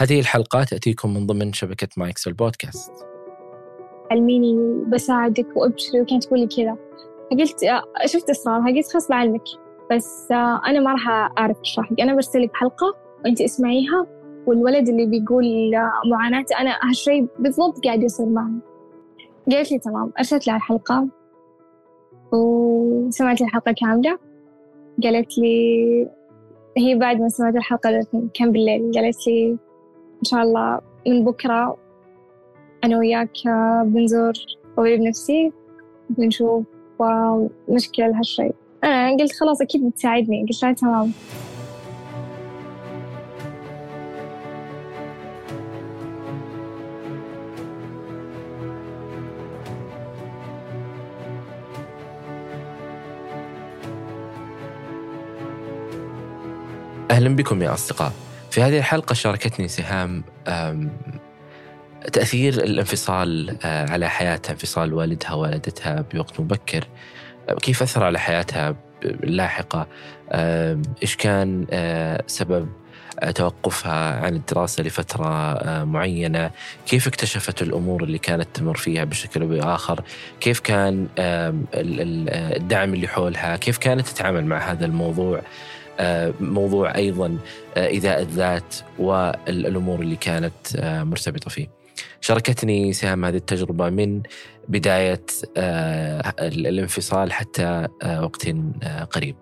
هذه الحلقة تأتيكم من ضمن شبكة مايكس البودكاست. علميني بساعدك وأبشري وكانت تقول لي كذا. فقلت آه، شفت إصرارها قلت خلاص بعلمك. بس آه، أنا ما راح أعرف أشرح لك أنا برسل لك حلقة وأنت اسمعيها والولد اللي بيقول آه، معاناته أنا هالشيء بالضبط قاعد يصير معي. قالت لي تمام أرسلت لها الحلقة وسمعت الحلقة كاملة. قالت لي هي بعد ما سمعت الحلقة كان بالليل. قالت لي إن شاء الله من بكرة أنا وياك بنزور طبيب نفسي بنشوف مشكلة هالشيء أنا قلت خلاص أكيد بتساعدني. قلت لها تمام. أهلا بكم يا أصدقاء. في هذه الحلقة شاركتني سهام تأثير الانفصال آه، على حياتها انفصال والدها ووالدتها بوقت مبكر. كيف أثر على حياتها اللاحقة إيش كان آه، سبب توقفها عن الدراسة لفترة آه، معينة؟ كيف اكتشفت الأمور اللي كانت تمر فيها بشكل أو بآخر؟ كيف كان الدعم اللي حولها؟ كيف كانت تتعامل مع هذا الموضوع؟ موضوع أيضا ايذاء الذات والأمور اللي كانت مرتبطة فيه. شاركتني سهام هذه التجربة من بداية الانفصال حتى وقت قريب.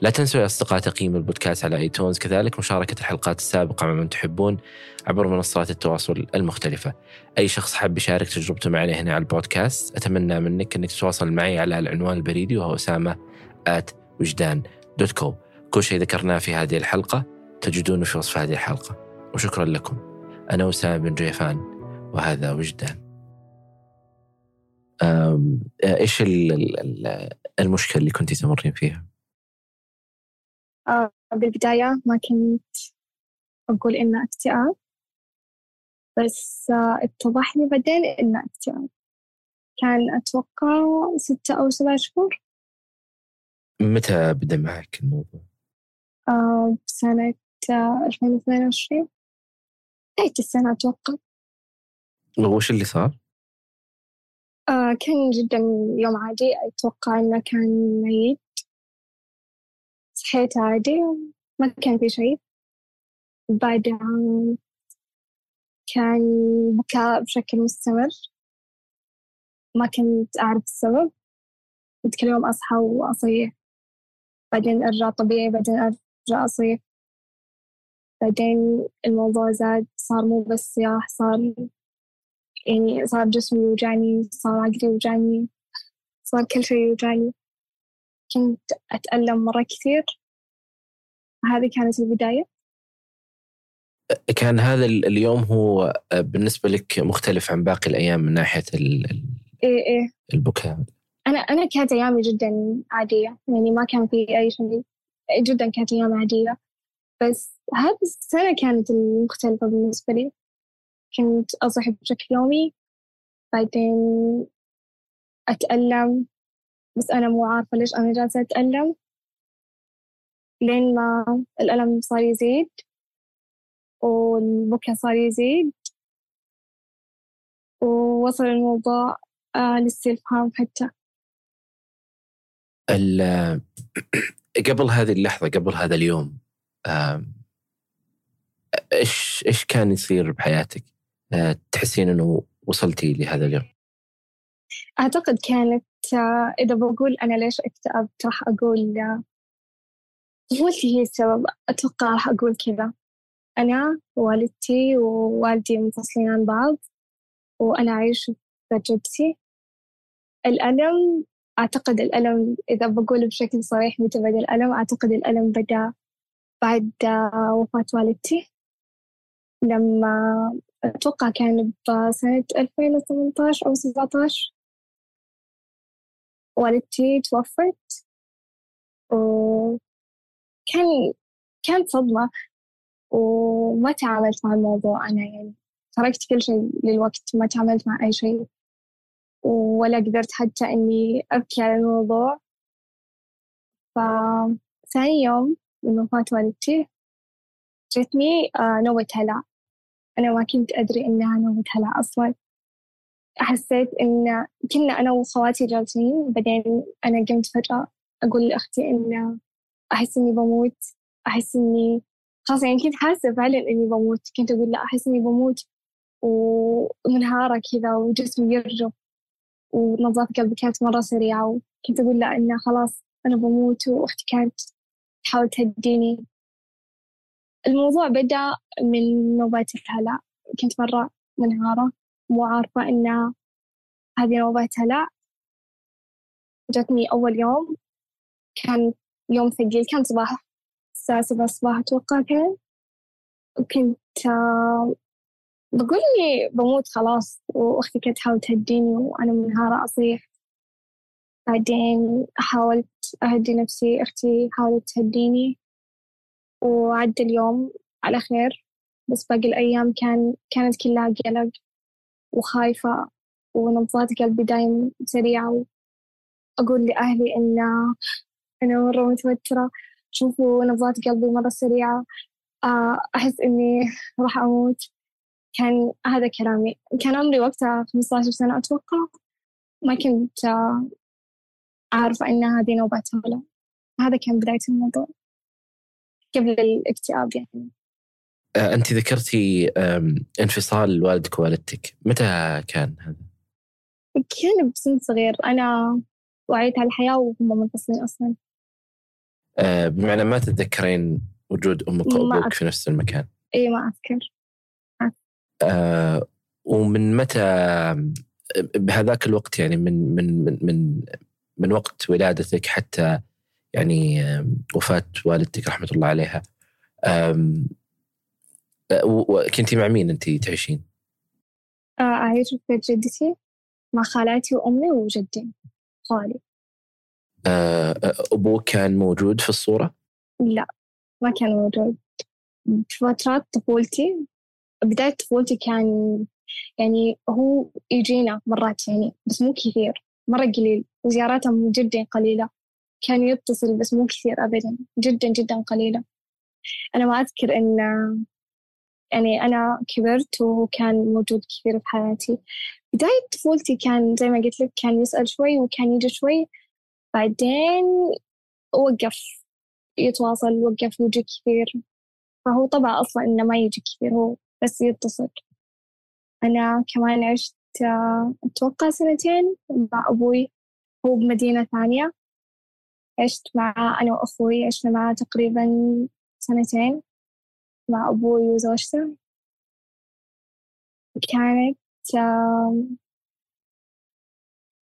لا تنسوا يا أصدقاء تقييم البودكاست على آيتونز كذلك مشاركة الحلقات السابقة مع من تحبون عبر منصات التواصل المختلفة. أي شخص حاب يشارك تجربته معنا هنا على البودكاست أتمنى منك أنك تتواصل معي على العنوان البريدي وهو أسامة وجدان دوت كو. كل شيء ذكرناه في هذه الحلقة تجدونه في وصف هذه الحلقة. وشكرا لكم. أنا أسامة بن جيفان وهذا وجدان. إيش المشكلة اللي كنت تمرين فيها؟ آه بالبداية ما كنت أقول إنه اكتئاب بس آه اتضح لي بعدين إنه اكتئاب. كان أتوقع ستة أو سبعة شهور. متى بدأ معك الموضوع؟ آه، بسنة ألفين واثنين وعشرين. نهاية السنة أتوقع. وش اللي صار؟ آه كان جدا يوم عادي. أتوقع إنه كان عيد صحيت عادي. ما كان في شيء. بعدها كان بكاء بشكل مستمر. ما كنت أعرف السبب. كنت كل يوم أصحى وأصيح. بعدين أرجع طبيعي. بعدين صيف بعدين الموضوع زاد صار مو بس صياح صار يعني صار جسمي يوجعني صار عقلي يوجعني صار كل شيء يوجعني. كنت أتألم مرة كثير. هذه كانت البداية. كان هذا اليوم هو بالنسبة لك مختلف عن باقي الأيام من ناحية ال إيه إيه. البكاء؟ أنا أنا كانت أيامي جدا عادية. يعني ما كان في أي شيء جدا كانت أيام عادية. بس هذه السنة كانت المختلفة بالنسبة لي. كنت أصحى بشكل يومي بعدين أتألم. بس أنا مو عارفة ليش أنا جالسة أتألم. لين ما الألم صار يزيد والبكاء صار يزيد ووصل الموضوع آه للاستفهام حتى. قبل هذه اللحظة قبل هذا اليوم إيش إيش كان يصير بحياتك؟ آه، تحسين إنه وصلتي لهذا اليوم؟ أعتقد كانت آه، إذا بقول أنا ليش اكتئبت راح أقول آه، طفولتي هي السبب أتوقع راح أقول كذا أنا ووالدتي ووالدي منفصلين عن بعض وأنا أعيش في جدتي الألم أعتقد الألم إذا بقول بشكل صريح متى بدأ الألم أعتقد الألم بدأ بعد وفاة والدتي. لما أتوقع كان بسنة 2018 أو 17 والدتي توفت. وكان كانت صدمة. وما تعاملت مع الموضوع أنا يعني. تركت كل شيء للوقت ما تعاملت مع أي شيء. ولا قدرت حتى إني أبكي على الموضوع. فثاني يوم من وفاة والدتي جتني آه، نوبة هلع. أنا ما كنت أدري إنها نوبة هلع أصلا. حسيت إن كنا أنا وخواتي جالسين بعدين أنا قمت فجأة أقول لأختي إن أحس إني بموت. أحس إني خلاص يعني كنت حاسة فعلا إني بموت. كنت أقول لا أحس إني بموت. ومنهارة كذا وجسمي يرجف. ونبضات قلبي كانت مرة سريعة وكنت أقول لا إنه خلاص أنا بموت وأختي كانت تحاول تهديني. الموضوع بدأ من نوبات الهلع كنت مرة منهارة مو عارفة إن هذه نوبات هلع جتني أول يوم. كان يوم ثقيل كان صباح الساعة سبعة الصباح أتوقع كان وكنت بقول إني بموت خلاص وأختي كانت تحاول تهديني وأنا منهارة أصيح بعدين حاولت أهدي نفسي أختي حاولت تهديني. وعدى اليوم على خير بس باقي الأيام كان كانت كلها قلق وخايفة ونبضات قلبي دايم سريعة. أقول لأهلي إن أنا مرة متوترة. شوفوا نبضات قلبي مرة سريعة. آه، أحس إني راح أموت. كان هذا كلامي. كان عمري وقتها 15 سنة أتوقع. ما كنت عارفة إن هذه نوبات هلا هذا كان بداية الموضوع. قبل الاكتئاب يعني. آه، أنت ذكرتي انفصال والدك ووالدتك. متى كان هذا؟ كان بسن صغير. أنا وعيت على الحياة وهم منفصلين أصلا. آه، بمعنى ما تتذكرين وجود أمك وأبوك في نفس المكان؟ إي ما أذكر. آه ومن متى بهذاك الوقت يعني من من من من, من وقت ولادتك حتى يعني وفاة والدتك رحمة الله عليها كنتي مع مين أنت تعيشين؟ آه، أعيش في بيت جدتي مع خالاتي وأمي وجدي خالي آه، أبوك كان موجود في الصورة؟ لا ما كان موجود في فترات طفولتي بداية طفولتي كان يعني هو يجينا مرات يعني بس مو كثير مرة قليل وزياراته جدا قليلة. كان يتصل بس مو كثير أبدا جدا جدا قليلة. أنا ما أذكر إن يعني أنا كبرت وهو كان موجود كثير في حياتي. بداية طفولتي كان زي ما قلت لك كان يسأل شوي وكان يجي شوي. بعدين وقف يتواصل وقف يجي كثير. فهو طبع أصلا إنه ما يجي كثير هو بس يتصل. أنا كمان عشت أتوقع سنتين مع أبوي هو بمدينة ثانية. عشت مع أنا وأخوي عشنا معاه تقريبا سنتين مع أبوي وزوجته. كانت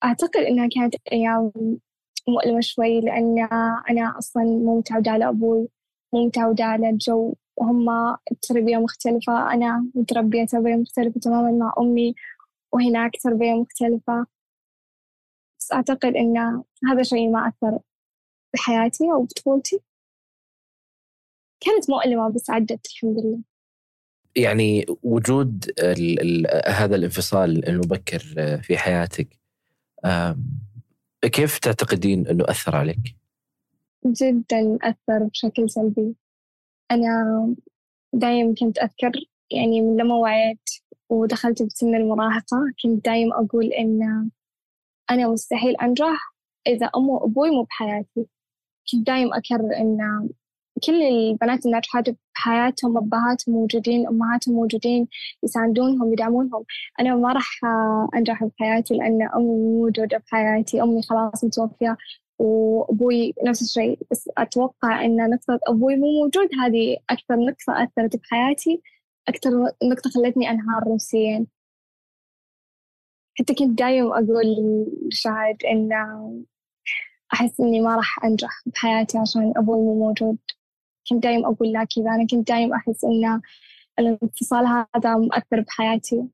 أعتقد إنها كانت أيام مؤلمة شوي لأن أنا أصلا مو متعودة على أبوي مو متعودة على الجو وهم تربية مختلفة. أنا متربية تربية مختلفة تماما مع أمي وهناك تربية مختلفة. بس أعتقد إن هذا شيء ما أثر بحياتي أو بطفولتي. كانت مؤلمة بس عدت الحمد لله. يعني وجود ال ال هذا الانفصال المبكر في حياتك كيف تعتقدين أنه أثر عليك؟ جدا أثر بشكل سلبي. أنا دايم كنت أذكر يعني من لما وعيت ودخلت بسن المراهقة كنت دايم أقول إن أنا مستحيل أنجح إذا أمي وأبوي مو بحياتي. كنت دايم أكرر إن كل البنات الناجحات بحياتهم أبهاتهم موجودين أمهاتهم موجودين يساندونهم يدعمونهم. أنا ما راح أنجح بحياتي لأن أمي موجودة بحياتي أمي خلاص متوفية. وأبوي نفس الشيء بس أتوقع أن نقطة أبوي مو موجود هذه أكثر نقطة أثرت بحياتي أكثر نقطة خلتني أنهار نفسيا حتى كنت دايم أقول لشاهد إن أحس إني ما راح أنجح بحياتي عشان أبوي مو موجود. كنت دايم أقول لا كذا أنا كنت دايم أحس إن الانفصال هذا مؤثر بحياتي.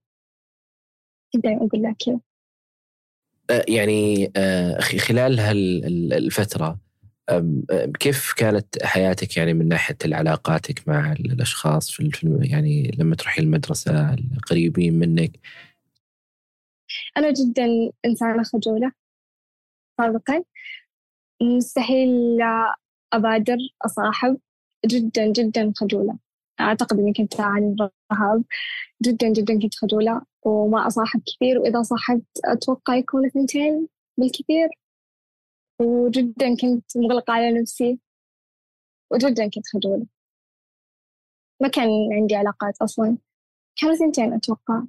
كنت دايم أقول لا كذا. يعني آه، خلال هالفترة كيف كانت حياتك يعني من ناحية علاقاتك مع الأشخاص في يعني لما تروحي المدرسة القريبين منك؟ أنا جدا إنسانة خجولة سابقا مستحيل أبادر أصاحب. جدا جدا خجولة. أعتقد إني كنت أعاني من رهاب جدا جدا كنت خجولة. وما أصاحب كثير وإذا صاحبت أتوقع يكون اثنتين بالكثير. وجدا كنت مغلقة على نفسي. وجدا كنت خجولة. ما كان عندي علاقات أصلا. كانوا ثنتين أتوقع.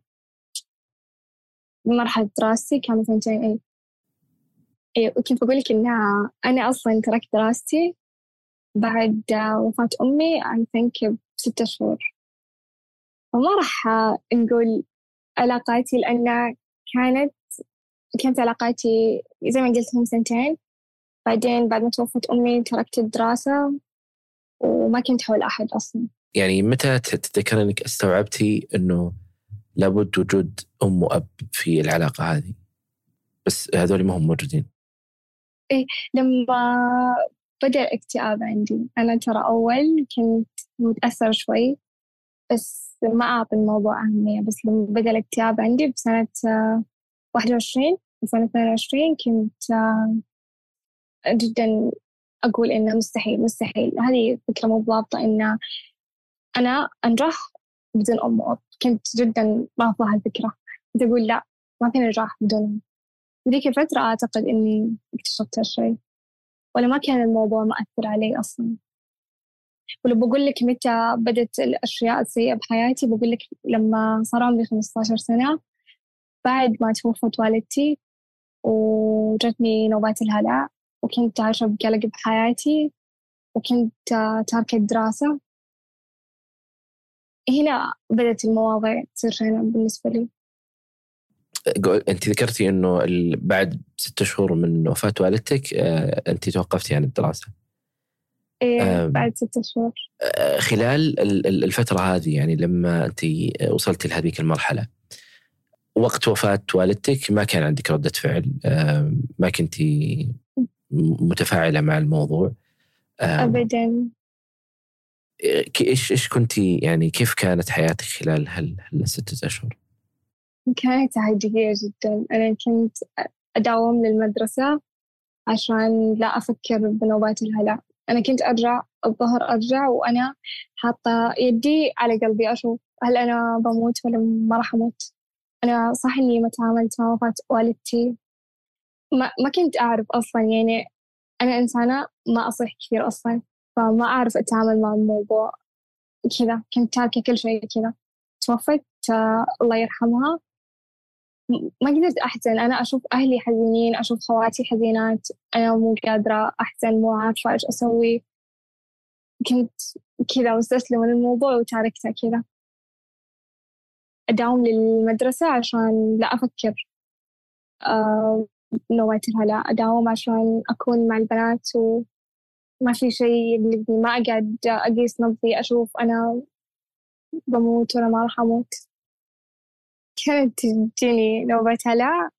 بمرحلة دراستي كانوا ثنتين أي. أي وكنت لك إن أنا أصلا تركت دراستي بعد وفاة أمي I think بستة شهور. فما راح نقول علاقاتي لأن كانت كانت علاقاتي زي ما قلت هم سنتين. بعدين بعد ما توفت أمي تركت الدراسة وما كنت حول أحد أصلا. يعني متى تتذكر أنك استوعبتي أنه لابد وجود أم وأب في العلاقة هذه؟ بس هذول ما هم موجودين. إيه لما بدأ الاكتئاب عندي أنا ترى أول كنت متأثرة شوي. بس ما أعطي الموضوع أهمية. بس لما بدأ الاكتئاب عندي بسنة واحد وعشرين سنة اثنين وعشرين كنت جدا أقول إنه مستحيل مستحيل. هذه فكرة مو ضابطة إن أنا أنجح بدون أم. وأب كنت جدا رافضة هالفكرة. كنت أقول لا ما في نجاح بدون ذيك الفترة أعتقد إني اكتشفت هالشيء ولا ما كان الموضوع مأثر علي أصلا. ولو بقول لك متى بدت الأشياء السيئة بحياتي بقول لك لما صار عمري 15 سنة بعد ما توفت والدتي وجتني نوبات الهلع وكنت عايشة بقلق بحياتي وكنت تاركة الدراسة هنا بدأت المواضيع تصير شينة بالنسبة لي. أنت ذكرتي إنه بعد ستة شهور من وفاة والدتك آه، أنت توقفتي عن الدراسة. إيه بعد ستة شهور آه، خلال الفترة هذه يعني لما أنت وصلتي لهذيك المرحلة وقت وفاة والدتك ما كان عندك ردة فعل ما كنت متفاعلة مع الموضوع ابدا. إيش إيش كنتي يعني كيف كانت حياتك خلال هالستة أشهر؟ كانت عادية جدا. أنا كنت أداوم للمدرسة عشان لا أفكر بنوبات الهلع. أنا كنت أرجع الظهر أرجع وأنا حاطة يدي على قلبي أشوف هل أنا بموت ولا ما راح أموت. أنا صح إني ما تعاملت مع وفاة والدتي. ما, ما كنت أعرف أصلا يعني أنا إنسانة ما أصيح كثير أصلا فما أعرف أتعامل مع الموضوع كذا كنت تاركة كل شيء كذا. توفت آه، الله يرحمها. ما قدرت أحزن. أنا أشوف أهلي حزينين أشوف خواتي حزينات. أنا مو قادرة أحزن مو عارفة إيش أسوي. كنت كذا مستسلمة للموضوع وتاركته كذا. أداوم للمدرسة عشان لا أفكر. آه نويت لا. أداوم عشان أكون مع البنات وما في شيء اللي ما أقعد أقيس نبضي أشوف أنا بموت ولا ما راح أموت. كانت تجيني نوبة هلع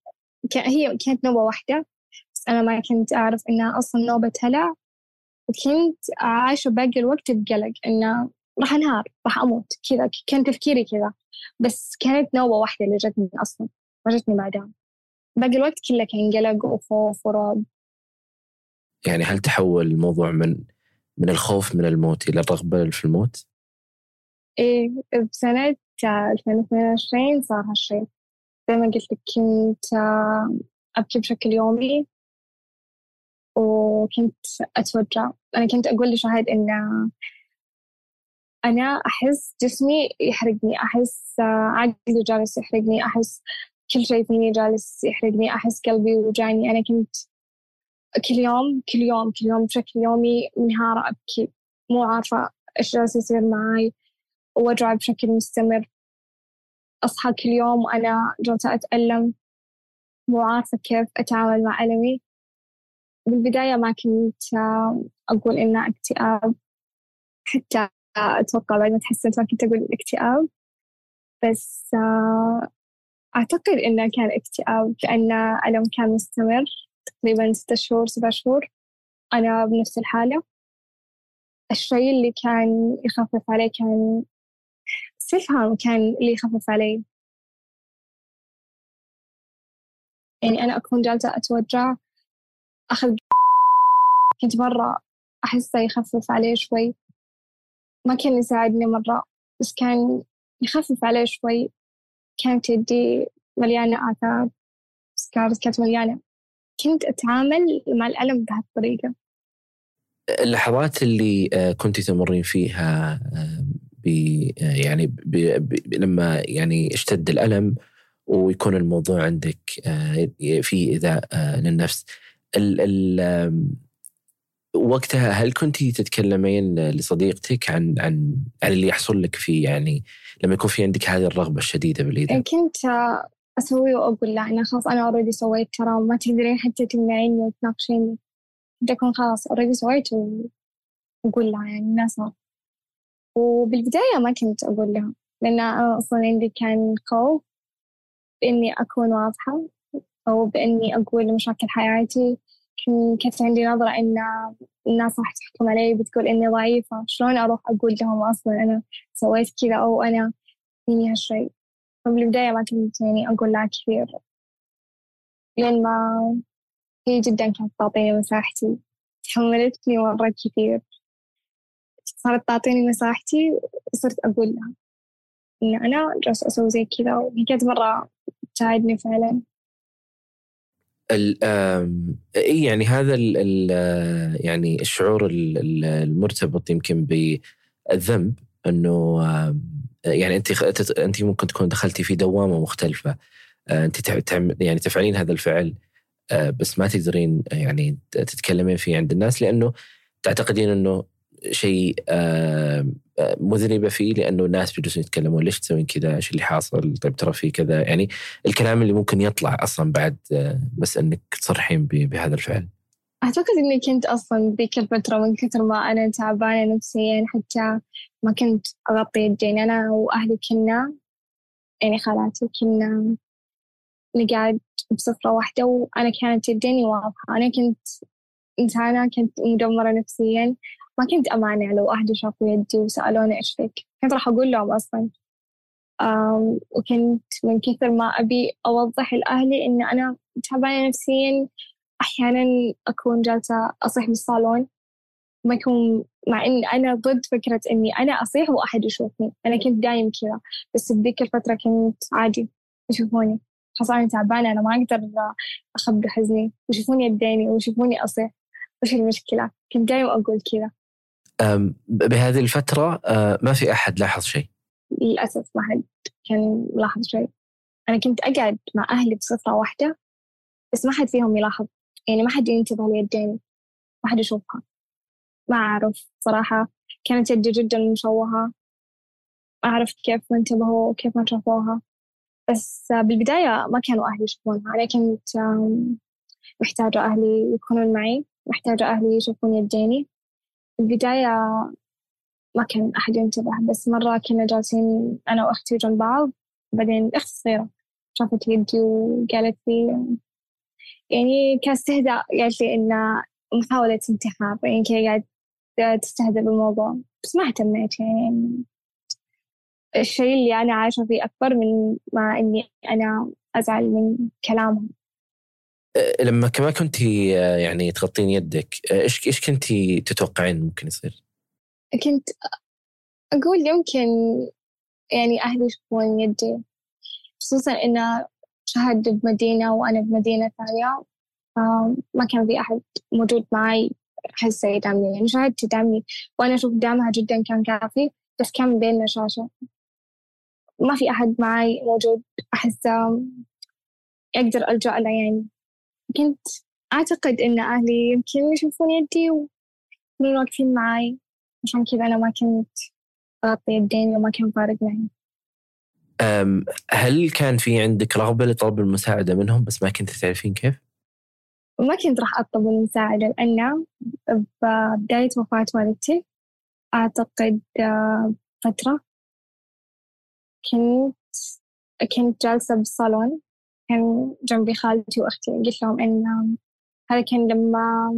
هي كانت نوبة واحدة بس أنا ما كنت أعرف إنها أصلا نوبة هلع وكنت عايشة باقي الوقت بقلق إنه راح أنهار راح أموت كذا كان تفكيري كذا. بس كانت نوبة واحدة اللي جتني أصلا ما جتني بعدها. باقي الوقت كله كان قلق وخوف ورعب. يعني هل تحول الموضوع من من الخوف من الموت إلى الرغبة في الموت؟ إيه بسنة 2022 صار هالشيء زي ما قلت لك كنت أبكي بشكل يومي وكنت أتوجع. أنا كنت أقول لشاهد إن أنا أحس جسمي يحرقني أحس عقلي جالس يحرقني أحس كل شيء فيني جالس يحرقني أحس قلبي يوجعني. أنا كنت كل يوم كل يوم كل يوم بشكل يومي منهارة أبكي. مو عارفة إيش جالس يصير معاي. ووجع بشكل مستمر. أصحى كل يوم وأنا جالسة أتألم. مو عارفة كيف أتعامل مع ألمي بالبداية ما كنت أقول إنه اكتئاب. حتى أتوقع بعد ما تحسنت ما كنت أقول اكتئاب بس أعتقد إنه كان اكتئاب لأن ألم كان مستمر. تقريبا ستة شهور سبع شهور. أنا بنفس الحالة. الشيء اللي كان يخفف عليه كان استفهام كان اللي يخفف علي. يعني أنا أكون جالسة أتوجع أخذ كنت مرة أحسه يخفف عليه شوي. ما كان يساعدني مرة بس كان يخفف علي شوي. كانت يدي مليانة آثار سكارز كانت مليانة. كنت أتعامل مع الألم بهالطريقة. اللحظات اللي آه، كنت تمرين فيها ب يعني ب ب لما يعني اشتد الألم ويكون الموضوع عندك آه، في إيذاء آه، للنفس. ال ال وقتها هل كنت تتكلمين لصديقتك عن عن عن اللي يحصل لك فيه يعني لما يكون في عندك هذه الرغبة الشديدة بالإيذاء؟ كنت أسوي وأقول لا أنا خلاص أنا already سويت ترى ما تقدرين حتى تمنعيني وتناقشيني. بدي أكون خلاص already سويت وأقول لها يعني الناس وبالبداية ما كنت أقول لها لأن أصلا عندي كان خوف بإني أكون واضحة أو بإني أقول مشاكل حياتي. كانت عندي نظرة إن الناس راح تحكم علي بتقول إني ضعيفة. شلون أروح أقول لهم أصلا أنا سويت كذا أو أنا فيني هالشيء؟ فبالبداية ما كنت يعني أقول لها كثير. لين ما هي جدا كانت تعطيني مساحتي تحملتني مرة كثير. صارت تعطيني مساحتي وصرت أقول لها إن أنا جالسة أسوي زي كذا وهي كانت مرة تساعدني فعلا. إي يعني هذا ال يعني الشعور المرتبط يمكن بالذنب إنه يعني انت أنت ممكن تكون دخلتي في دوامة مختلفة. آه، انت يعني تفعلين هذا الفعل آه، بس ما تقدرين يعني تتكلمين فيه عند الناس لأنه تعتقدين إنه شيء مذنبة فيه لأنه الناس بيجلسون يتكلمون ليش تسوين كذا؟ إيش اللي حاصل؟ طيب ترى في كذا يعني الكلام اللي ممكن يطلع أصلا بعد بس إنك تصرحين بهذا الفعل. أعتقد إني كنت أصلا ذيك الفترة من كثر ما أنا تعبانة نفسيا حتى ما كنت أغطي يدين أنا وأهلي كنا يعني خالاتي كنا نقعد بسفرة واحدة وأنا كانت يديني واضحة أنا كنت إنسانة كنت مدمرة نفسيا ما كنت أمانع لو أهلي شافوا يدي وسألوني إيش فيك. كنت راح أقول لهم أصلا وكنت من كثر ما أبي أوضح لأهلي إن أنا تعبانة نفسيا أحيانا أكون جالسة أصيح بالصالون. ما يكون مع إن أنا ضد فكرة إني أنا أصيح وأحد يشوفني. أنا كنت دايم كذا بس بذيك الفترة كنت عادي يشوفوني. خلاص أنا تعبانة أنا ما أقدر أخبي حزني. ويشوفوني يديني ويشوفوني أصيح. وش المشكلة؟ كنت دايم أقول كذا. بهذه الفترة ما في أحد لاحظ شيء؟ للأسف ما حد كان لاحظ شيء. أنا كنت أقعد مع أهلي بصفرة واحدة بس ما حد فيهم يلاحظ. يعني ما حد ينتبه ليديني ما حد يشوفها. ما أعرف صراحة كانت يدي جدا مشوهة. ما عرفت كيف ما انتبهوا وكيف ما شافوها. بس بالبداية ما كانوا أهلي يشوفونها. أنا كنت محتاجة أهلي يكونون معي محتاجة أهلي يشوفون يديني. البداية ما كان أحد ينتبه بس مرة كنا جالسين أنا وأختي جنب بعض بعدين أختي الصغيرة شافت يدي وقالت لي يعني كاستهزاء قالت لي إنه محاولة انتحار يعني كي قاعد تستهزئ بالموضوع بس ما اهتميت يعني الشيء اللي أنا عايشة فيه أكبر من ما إني أنا أزعل من كلامهم. لما كما كنت يعني تغطين يدك إيش إيش كنت تتوقعين ممكن يصير؟ كنت أقول يمكن يعني أهلي يشوفون يدي خصوصا إنه شهد بمدينة وأنا بمدينة ثانية ما كان في أحد موجود معي أحسه يدعمني يعني شهدت تدعمني وأنا أشوف دعمها جدا كان كافي بس كان بيننا شاشة ما في أحد معي موجود أحسه أقدر ألجأ له يعني كنت أعتقد إن أهلي يمكن يشوفون يدي ويكونون واقفين معاي عشان كذا أنا ما كنت أغطي يدين وما كان فارق معي هل كان في عندك رغبة لطلب المساعدة منهم بس ما كنت تعرفين كيف؟ ما كنت راح أطلب المساعدة لأن ببداية وفاة والدتي أعتقد آه، فترة كنت كنت جالسة بالصالون كان جنبي خالتي وأختي. قلت لهم إن هذا كان لما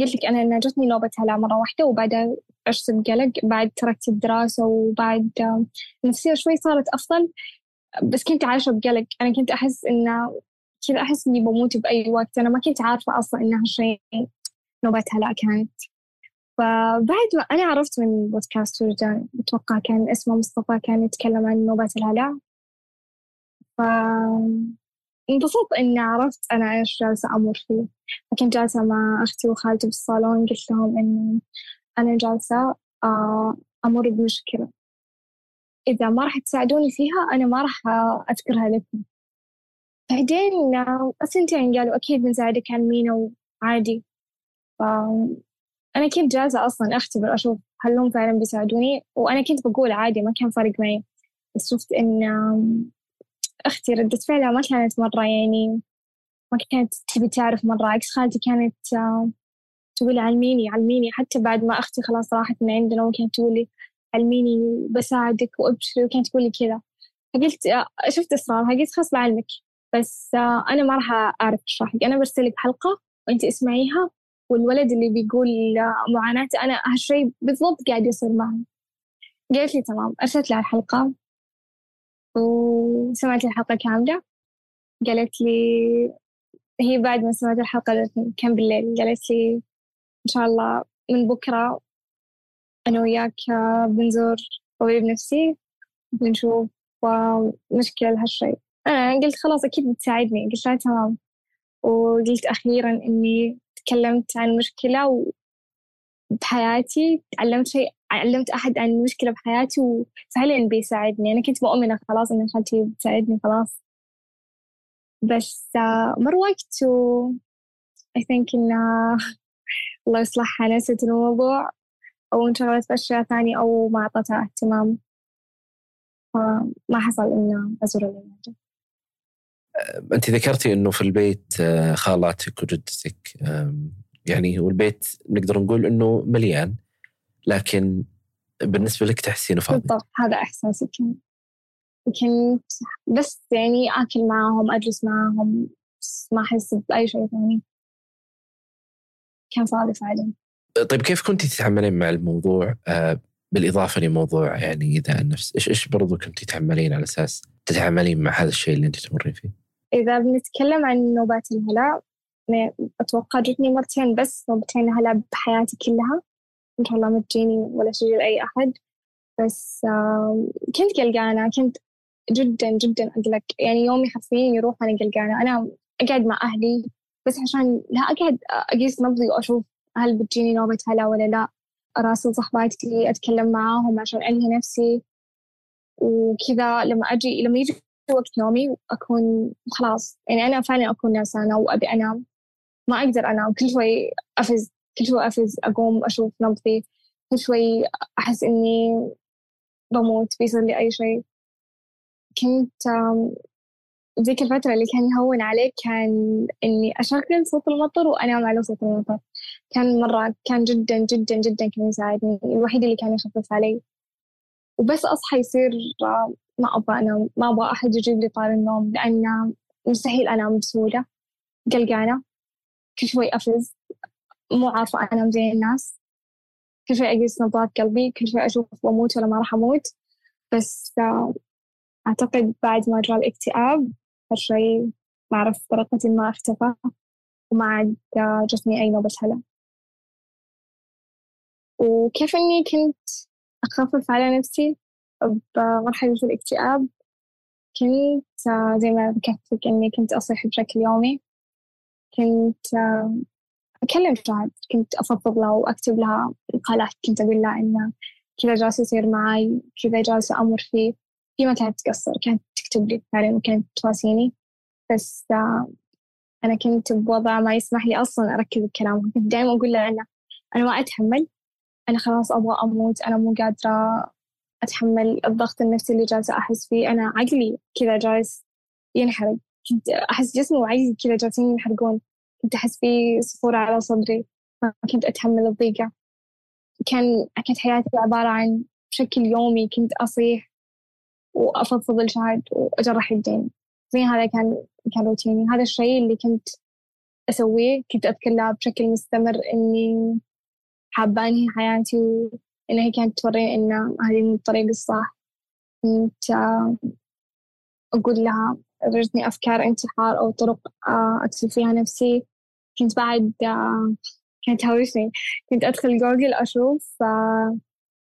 قلت لك أنا إن جتني نوبة هلع مرة واحدة وبعدها عشت بقلق بعد تركت الدراسة وبعد النفسية شوي صارت أفضل. بس كنت عايشة بقلق. أنا كنت أحس إنه كذا أحس إني بموت بأي وقت. أنا ما كنت عارفة أصلا إن هالشيء نوبة هلع كانت. فبعد ما أنا عرفت من بودكاست وجدان أتوقع كان اسمه مصطفى كان يتكلم عن نوبات الهلع ف انبسطت إني عرفت أنا إيش جالسة أمر فيه. فكنت جالسة مع أختي وخالتي بالصالون قلت لهم إنه أنا جالسة آه، أمر بمشكلة. إذا ما راح تساعدوني فيها أنا ما راح أذكرها لكم. بعدين الثنتين قالوا أكيد بنساعدك علمينا وعادي. أنا كنت جالسة أصلا أختبر أشوف هل هم فعلا بيساعدوني؟ وأنا كنت بقول عادي ما كان فارق معي. بس شفت إن أختي ردة فعلها ما كانت مرة يعني ما كانت تبي تعرف مرة عكس خالتي كانت تقول علميني علميني. حتى بعد ما أختي خلاص راحت من عندنا وكانت تقول لي علميني بساعدك وأبشري وكانت تقول لي كذا. فقلت شفت إصرارها قلت خلاص بعلمك. بس أنا ما راح أعرف أشرح لك أنا برسل لك حلقة وأنت اسمعيها والولد اللي بيقول معاناته أنا هالشيء بالضبط قاعد يصير معي. قالت لي تمام أرسلت لها الحلقة. وسمعت الحلقة كاملة. قالت لي هي بعد ما سمعت الحلقة كان بالليل قالت لي إن شاء الله من بكرة أنا وياك بنزور طبيب نفسي بنشوف مشكلة لهالشيء أنا قلت خلاص أكيد بتساعدني. قلت لها تمام. وقلت أخيرا إني تكلمت عن مشكلة بحياتي تعلمت شيء علمت أحد عن مشكلة بحياتي وفعلا بيساعدني. أنا كنت مؤمنة خلاص إن خالتي بتساعدني خلاص. بس مر وقت و I think إن الله يصلحها. نسيت الموضوع. أو انشغلت بأشياء ثانية أو ما أعطتها اهتمام. فما حصل إن أزور العيادة. أنت ذكرتي أنه في البيت آه، خالاتك وجدتك يعني والبيت نقدر نقول أنه مليان. لكن بالنسبة لك تحسينه فاضي. بالضبط هذا إحساسي كنت كنت بس يعني آكل معاهم أجلس معاهم بس ما أحس بأي شيء ثاني. كان فاضي فعلا طيب كيف كنت تتعاملين مع الموضوع؟ آه بالإضافة لموضوع يعني إذا النفس إيش إيش برضو كنت تتعاملين على أساس تتعاملين مع هذا الشيء اللي أنت تمرين فيه؟ إذا بنتكلم عن نوبات الهلع أتوقع جتني مرتين بس نوبتين هلع بحياتي كلها. إن شاء الله ما تجيني ولا تجي لأي أحد. بس كنت قلقانة كنت جدا جدا أقلق. يعني يومي حرفيا يروح أنا قلقانة. أنا أقعد مع أهلي بس عشان لا أقعد أقيس نبضي وأشوف هل بتجيني نوبة هلا ولا لا. أراسل صحباتي أتكلم معاهم عشان أنهي نفسي. وكذا لما أجي لما يجي وقت نومي أكون خلاص. يعني أنا فعلا أكون نعسانة وأبي أنام. ما أقدر أنام. كل شوي أفز. كل شوي أفز أقوم أشوف نبضي كل شوي أحس إني بموت بيصير لي أي شيء. كنت ذيك الفترة اللي كان يهون عليك كان إني أشغل صوت المطر وأنام على صوت المطر. كان مرة كان جدا جدا جدا كان يساعدني الوحيد اللي كان يخفف علي. وبس أصحى يصير ما أبغى أنام ما أبغى أحد يجيب لي طار النوم لأن مستحيل أنام بسهولة قلقانة كل شوي أفز. مو عارفة أنام زي الناس. كل شوي أقيس نبضات قلبي كل شوي أشوف بموت ولا ما راح أموت. بس أعتقد بعد ما جاء الاكتئاب هالشيء ما أعرف بطريقة ما أختفى وما عاد جتني أي نوبة هلع وكيف إني كنت أخفف على نفسي بمرحلة الاكتئاب؟ كنت زي ما ذكرت إني كنت أصيح بشكل يومي. كنت أكلم شهد كنت أفضل لها وأكتب لها مقالات كنت أقول لها إنه كذا جالس يصير معي كذا جالسة أمر فيه. هي ما كانت تقصر كانت تكتب لي فعلا وكانت تواسيني. بس أنا كنت بوضع ما يسمح لي أصلا أركز بكلامها كنت دائما أقول لها أنا أنا ما أتحمل. أنا خلاص أبغى أموت. أنا مو قادرة أتحمل الضغط النفسي اللي جالسة أحس فيه. أنا عقلي كذا جالس ينحرق. كنت أحس جسمي وعقلي كذا جالسين ينحرقون. كنت أحس في صفورة على صدري ما كنت أتحمل الضيقة. كان كانت حياتي عبارة عن بشكل يومي كنت أصيح وأفضفض الشهد وأجرح يدين زي هذا كان كان روتيني. هذا الشيء اللي كنت أسويه كنت أتكلم بشكل مستمر إني حابة أنهي حياتي وإن هي كانت توريني إن هذه من الطريق الصح. كنت أقول لها ورتني أفكار انتحار أو طرق أقتل فيها نفسي. كنت بعد كانت تهاوشني كنت أدخل جوجل أشوف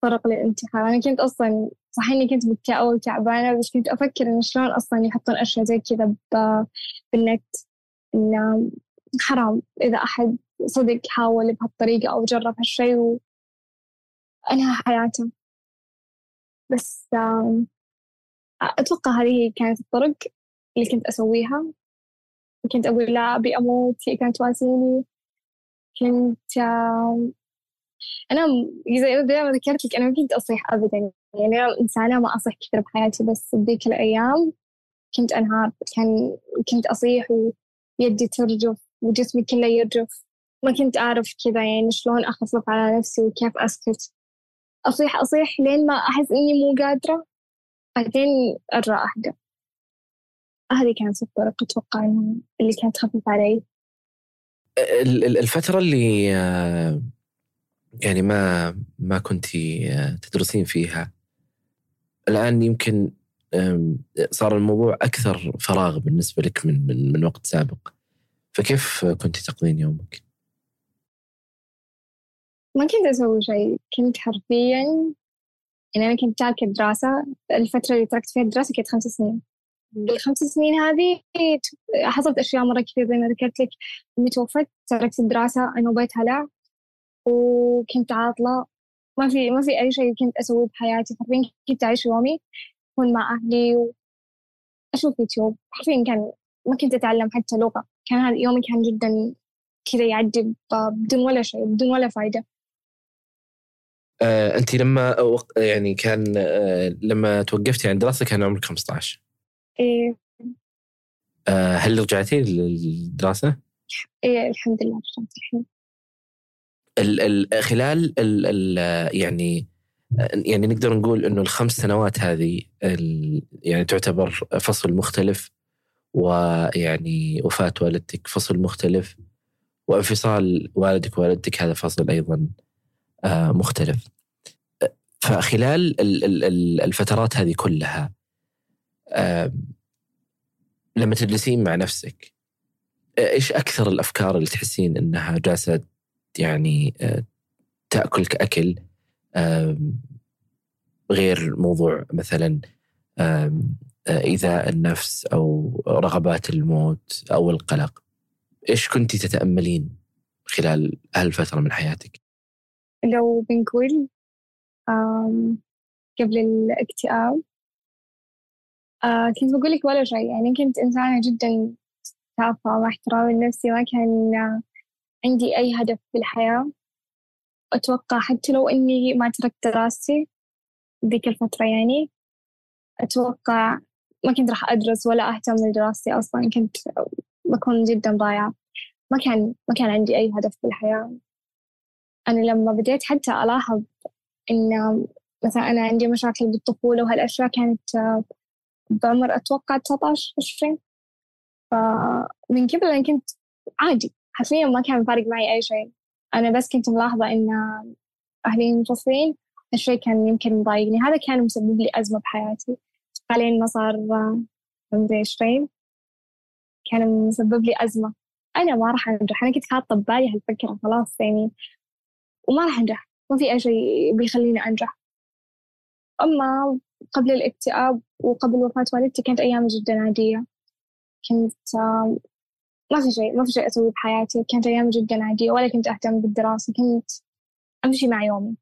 طرق للانتحار أنا كنت أصلا صح إني كنت مكتئبة وتعبانة بس كنت أفكر إن شلون أصلا يحطون أشياء زي كذا بالنت. إن حرام. إذا أحد صدق حاول بهالطريقة أو جرب هالشيء وأنهى حياته. بس أتوقع هذه كانت الطرق اللي كنت أسويها. كنت أقول لا أبي أموت. هي كانت تواسيني كنت أنا زي ما ذكرت لك أنا ما كنت أصيح أبدا. يعني أنا إنسانة ما أصيح كثير بحياتي بس بذيك الأيام كنت أنهار. كان كنت أصيح ويدي ترجف وجسمي كله يرجف. ما كنت أعرف كذا يعني شلون أخفف على نفسي وكيف أسكت. أصيح أصيح لين ما أحس إني مو قادرة. بعدين أرجع أهدى هذه كانت الطرق أتوقع اللي كانت تخفف علي. الفترة اللي يعني ما ما كنت تدرسين فيها الآن يمكن صار الموضوع أكثر فراغ بالنسبة لك من من, من وقت سابق. فكيف كنت تقضين يومك؟ ما كنت أسوي شيء كنت حرفيا يعني أنا كنت تاركة دراسة الفترة اللي تركت فيها الدراسة كانت خمس سنين. بالخمس سنين هذه حصلت أشياء مرة كثير زي ما ذكرت لك. أمي توفت تركت الدراسة أنا وبيت هلا وكنت عاطلة. ما في ما في أي شيء كنت أسويه بحياتي. حرفيا كنت أعيش يومي أكون مع أهلي وأشوف يوتيوب. حرفيا كان ما كنت أتعلم حتى لغة. كان هذا يومي كان جدا كذا يعدي بدون ولا شيء بدون ولا فايدة. آه، انت لما يعني كان آه، لما توقفتي عن الدراسه كان عمرك 15 إيه آه، هل رجعتي للدراسة؟ إيه الحمد لله رجعت الحين ال ال خلال ال ال يعني يعني نقدر نقول إنه الخمس سنوات هذه يعني تعتبر فصل مختلف ويعني وفاة والدتك فصل مختلف وانفصال والدك ووالدتك هذا فصل أيضا مختلف. فخلال الفترات هذه كلها لما تجلسين مع نفسك إيش أكثر الأفكار اللي تحسين إنها جالسة يعني تاكل كاكل غير موضوع مثلا إيذاء النفس أو رغبات الموت أو القلق إيش كنت تتأملين خلال هالفترة من حياتك؟ لو بنقول قبل الاكتئاب آه كنت بقول لك ولا شيء. يعني كنت إنسانة جدا تافهة مع احترامي لنفسي ما كان عندي أي هدف في الحياة. أتوقع حتى لو إني ما تركت دراستي ذيك الفترة يعني أتوقع ما كنت راح أدرس ولا أهتم بدراستي أصلا. كنت بكون جدا ضايعة. ما كان ما كان عندي أي هدف في الحياة. أنا لما بديت حتى ألاحظ إن مثلا أنا عندي مشاكل بالطفولة وهالأشياء كانت بعمر أتوقع 19 20 فمن قبل أنا كنت عادي. حرفيا ما كان فارق معي أي شيء. أنا بس كنت ملاحظة إن أهلي منفصلين هالشيء كان يمكن مضايقني. هذا كان مسبب لي أزمة بحياتي. حاليا ما صار عمري 20 كان مسبب لي أزمة. أنا ما راح أنجح. أنا كنت حاطة ببالي هالفكرة. خلاص يعني وما راح أنجح. ما في أي شيء بيخليني أنجح. أما قبل الاكتئاب وقبل وفاة والدتي كانت أيام جدا عادية. كنت ما في شيء ما في شيء أسويه بحياتي. كانت أيام جدا عادية ولا كنت أهتم بالدراسة. كنت أمشي مع يومي.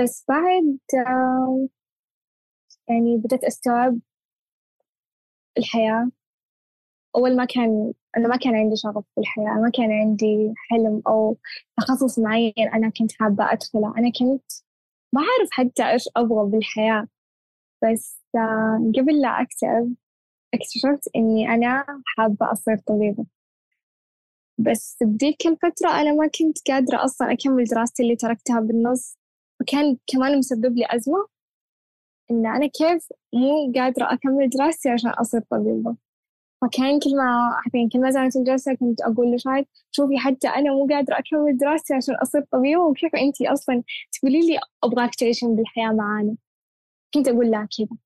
بس بعد يعني بدأت أستوعب الحياة. أول ما كان أنا ما كان عندي شغف في الحياة ما كان عندي حلم أو تخصص معين أنا كنت حابة أدخله. أنا كنت ما أعرف حتى إيش أبغى بالحياة. بس قبل لا أكتب اكتشفت إني أنا حابة أصير طبيبة. بس بديك الفترة أنا ما كنت قادرة أصلا أكمل دراستي اللي تركتها بالنص وكان كمان مسبب لي أزمة إن أنا كيف مو قادرة أكمل دراستي عشان أصير طبيبة. فكان كل ما حرفيا كل ما زالت الجلسة كنت أقول لشاهد شوفي حتى أنا مو قادرة أكمل دراستي عشان أصير طبيبة وكيف أنتي أصلا تقولي لي أبغاك تعيشين بالحياة معانا؟ كنت أقول لها كذا.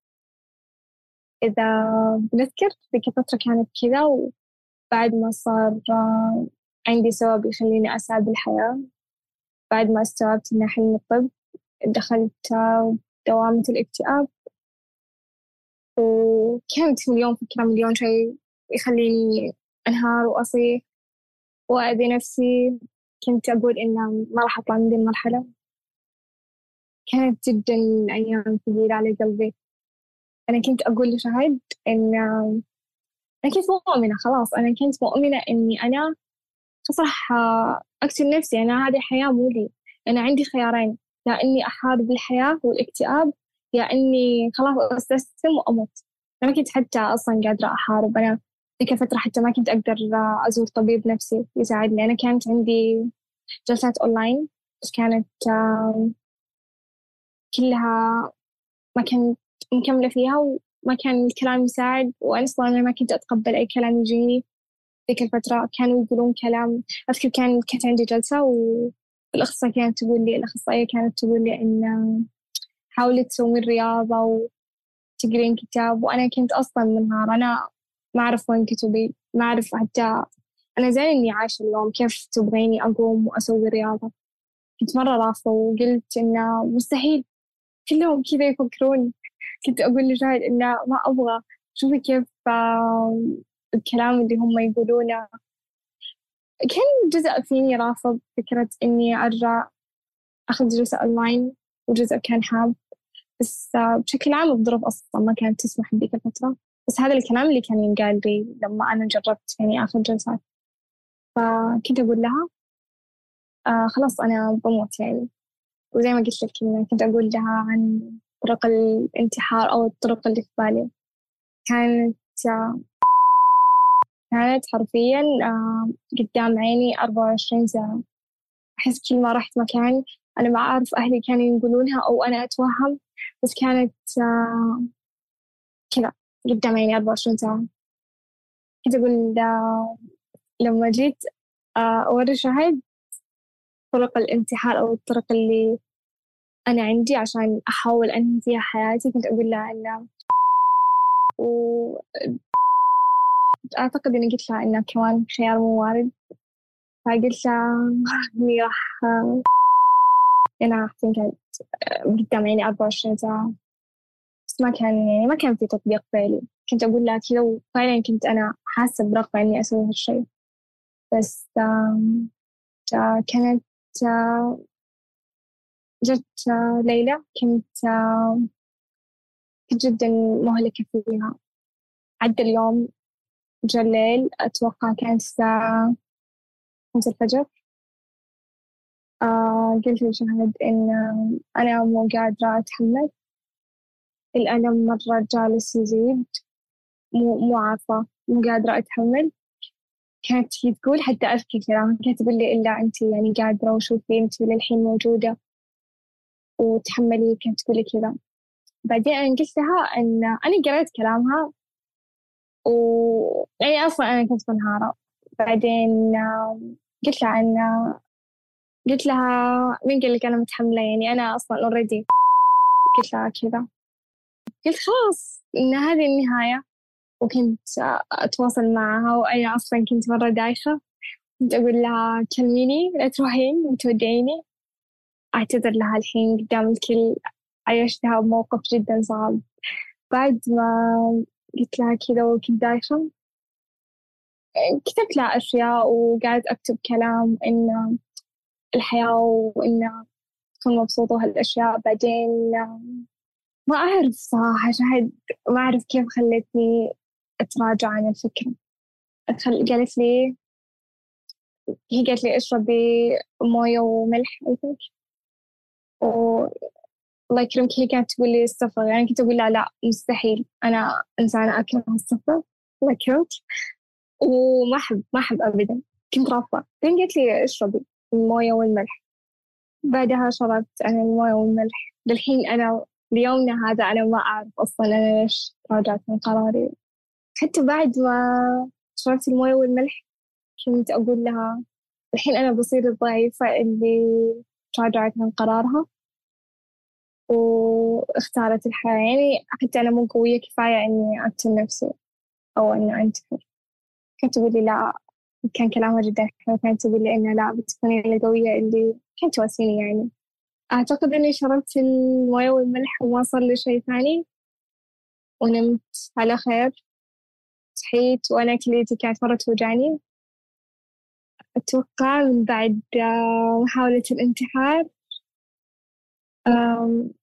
إذا بنذكر ذيك الفترة كانت كذا وبعد ما صار عندي سبب يخليني أسعى بالحياة بعد ما استوعبت إن حلمي الطب دخلت دوامة الاكتئاب. وكانت مليون فكرة مليون شيء يخليني أنهار وأصيح وأذي نفسي. كنت أقول إن ما راح أطلع من دي المرحلة. كانت جدا أيام ثقيلة على قلبي. أنا كنت أقول لشهد إن أنا كنت مؤمنة خلاص. أنا كنت مؤمنة إني أنا راح أقتل نفسي. أنا هذه الحياة مو لي. أنا عندي خيارين. يا إني أحارب الحياة والاكتئاب يا إني خلاص أستسلم وأموت. أنا ما كنت حتى أصلا قادرة أحارب. أنا ذيك الفترة حتى ما كنت أقدر أزور طبيب نفسي يساعدني. أنا كانت عندي جلسات أونلاين بس كانت كلها ما كنت مكملة فيها وما كان الكلام يساعد وأنا أصلا ما كنت أتقبل أي كلام يجيني ذيك الفترة. كانوا يقولون كلام أذكر كان كانت عندي جلسة والأخصائية كانت تقول لي الأخصائية كانت تقول لي إن حاولي تسوين رياضة وتقرين كتاب. وأنا كنت أصلا منهار أنا ما أعرف وين كتبي ما أعرف حتى أنا زين إني عايشة اليوم كيف تبغيني أقوم وأسوي رياضة؟ كنت مرة رافضة وقلت إنه مستحيل. كلهم كذا يفكرون كنت أقول لشاهد إنه ما أبغى. شوفي كيف الكلام اللي هم يقولونه. كان جزء فيني رافض فكرة إني أرجع أخذ جلسة أونلاين وجزء كان حاب بس بشكل عام الظروف أصلا ما كانت تسمح بذيك الفترة. بس هذا الكلام اللي كان ينقال لي لما أنا جربت يعني آخذ جلسات. فكنت أقول لها آه خلاص أنا بموت يعني. وزي ما قلت لك كنت أقول لها عن طرق الانتحار أو الطرق اللي في بالي. كانت كانت حرفيا آه قدام عيني أربعة وعشرين ساعة. أحس كل ما رحت مكان أنا ما أعرف أهلي كانوا يقولونها أو أنا أتوهم بس كانت آه كذا قدام عيني أربعة وعشرين ساعة. كنت أقول لما جيت آه، أوري شهد طرق الانتحار أو الطرق اللي أنا عندي عشان أحاول أنهي فيها حياتي كنت أقول لها إنه و أعتقد إني قلت لها إنه كمان خيار مو وارد. فقلت لها إني راح أنا أحسن كانت قدام عيني أربعة وعشرين ساعة. بس ما كان يعني ما كان في تطبيق فعلي. كنت أقول لها كذا وفعلا كنت أنا حاسة برغبة إني أسوي هالشيء بس كانت جت ليلى كنت كنت جدا مهلكة فيها. عدى اليوم جا الليل أتوقع كانت الساعة خمسة الفجر. آه قلت لشهد إن أنا مو قادرة أتحمل. الألم مرة جالس يزيد. مو عارفة مو قادرة أتحمل. كانت تقول حتى أذكر كلامها كانت تقول لي إلا أنت يعني قادرة وشوفي أنت للحين موجودة وتحملي كانت تقول لي كذا. بعدين أنا قلت لها إن أنا قريت كلامها و يعني أصلا أنا كنت منهارة. بعدين قلت لها إن قلت لها مين قال لك أنا متحملة؟ يعني أنا أصلا أوريدي قلت لها كذا. قلت خلاص إن هذه النهاية. وكنت أتواصل معها وأنا أصلا كنت مرة دايخة. كنت أقول لها كلميني لا تروحين وتودعيني أعتذر لها الحين قدام الكل عيشتها بموقف جدا صعب. بعد ما قلت لها كذا وكنت دايخة كتبت لها أشياء وقاعد أكتب كلام إن الحياة وإن تكون مبسوطة وهالأشياء. بعدين ما أعرف صراحة شاهد ما أعرف كيف خلتني أتراجع عن الفكرة. قالت لي هي قالت لي اشربي موية وملح و الله يكرمك هي كانت تقول لي السفر. يعني كنت أقول لها لا مستحيل. أنا إنسانة أكره السفر. الله يكرمك. وما أحب ما أحب أبدا. كنت رافضة. بعدين قالت لي اشربي الموية والملح. بعدها شربت أنا الموية والملح. للحين أنا ليومنا هذا أنا ما أعرف أصلا أنا ليش راجعت من قراري. حتى بعد ما شربت الموية والملح. كنت أقول لها الحين أنا بصير الضعيفة اللي تراجعت من قرارها واختارت الحياة. يعني حتى أنا مو قوية كفاية إني أقتل نفسي أو إني أنتحر. كانت تقول لي لا كان كلامها جدا. حلو كانت تقول لي إنه لا بتكونين القوية اللي كانت تواسيني يعني. أعتقد إني شربت الموية والملح وما صار لي شيء ثاني ونمت على خير. صحيت وأنا كليتي كانت مرة توجعني. أتوقع من بعد آه، محاولة الانتحار.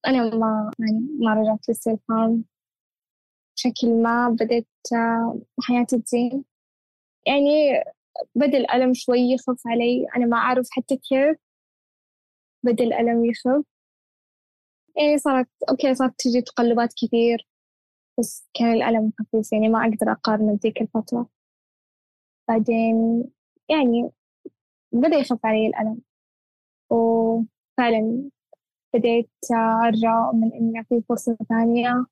أنا ما يعني ما رجعت للسيلفان بشكل ما بدأت آه، حياتي تزين يعني بدأ الألم شوي يخف علي. أنا ما أعرف حتى كيف. بدأ الألم يخف يعني صارت أوكي صارت تجي تقلبات كثير. بس كان الألم خفيف يعني ما أقدر أقارن بذيك الفترة. بعدين يعني بدأ يخف علي الألم. وفعلا بديت أرجع من إن في فرصة ثانية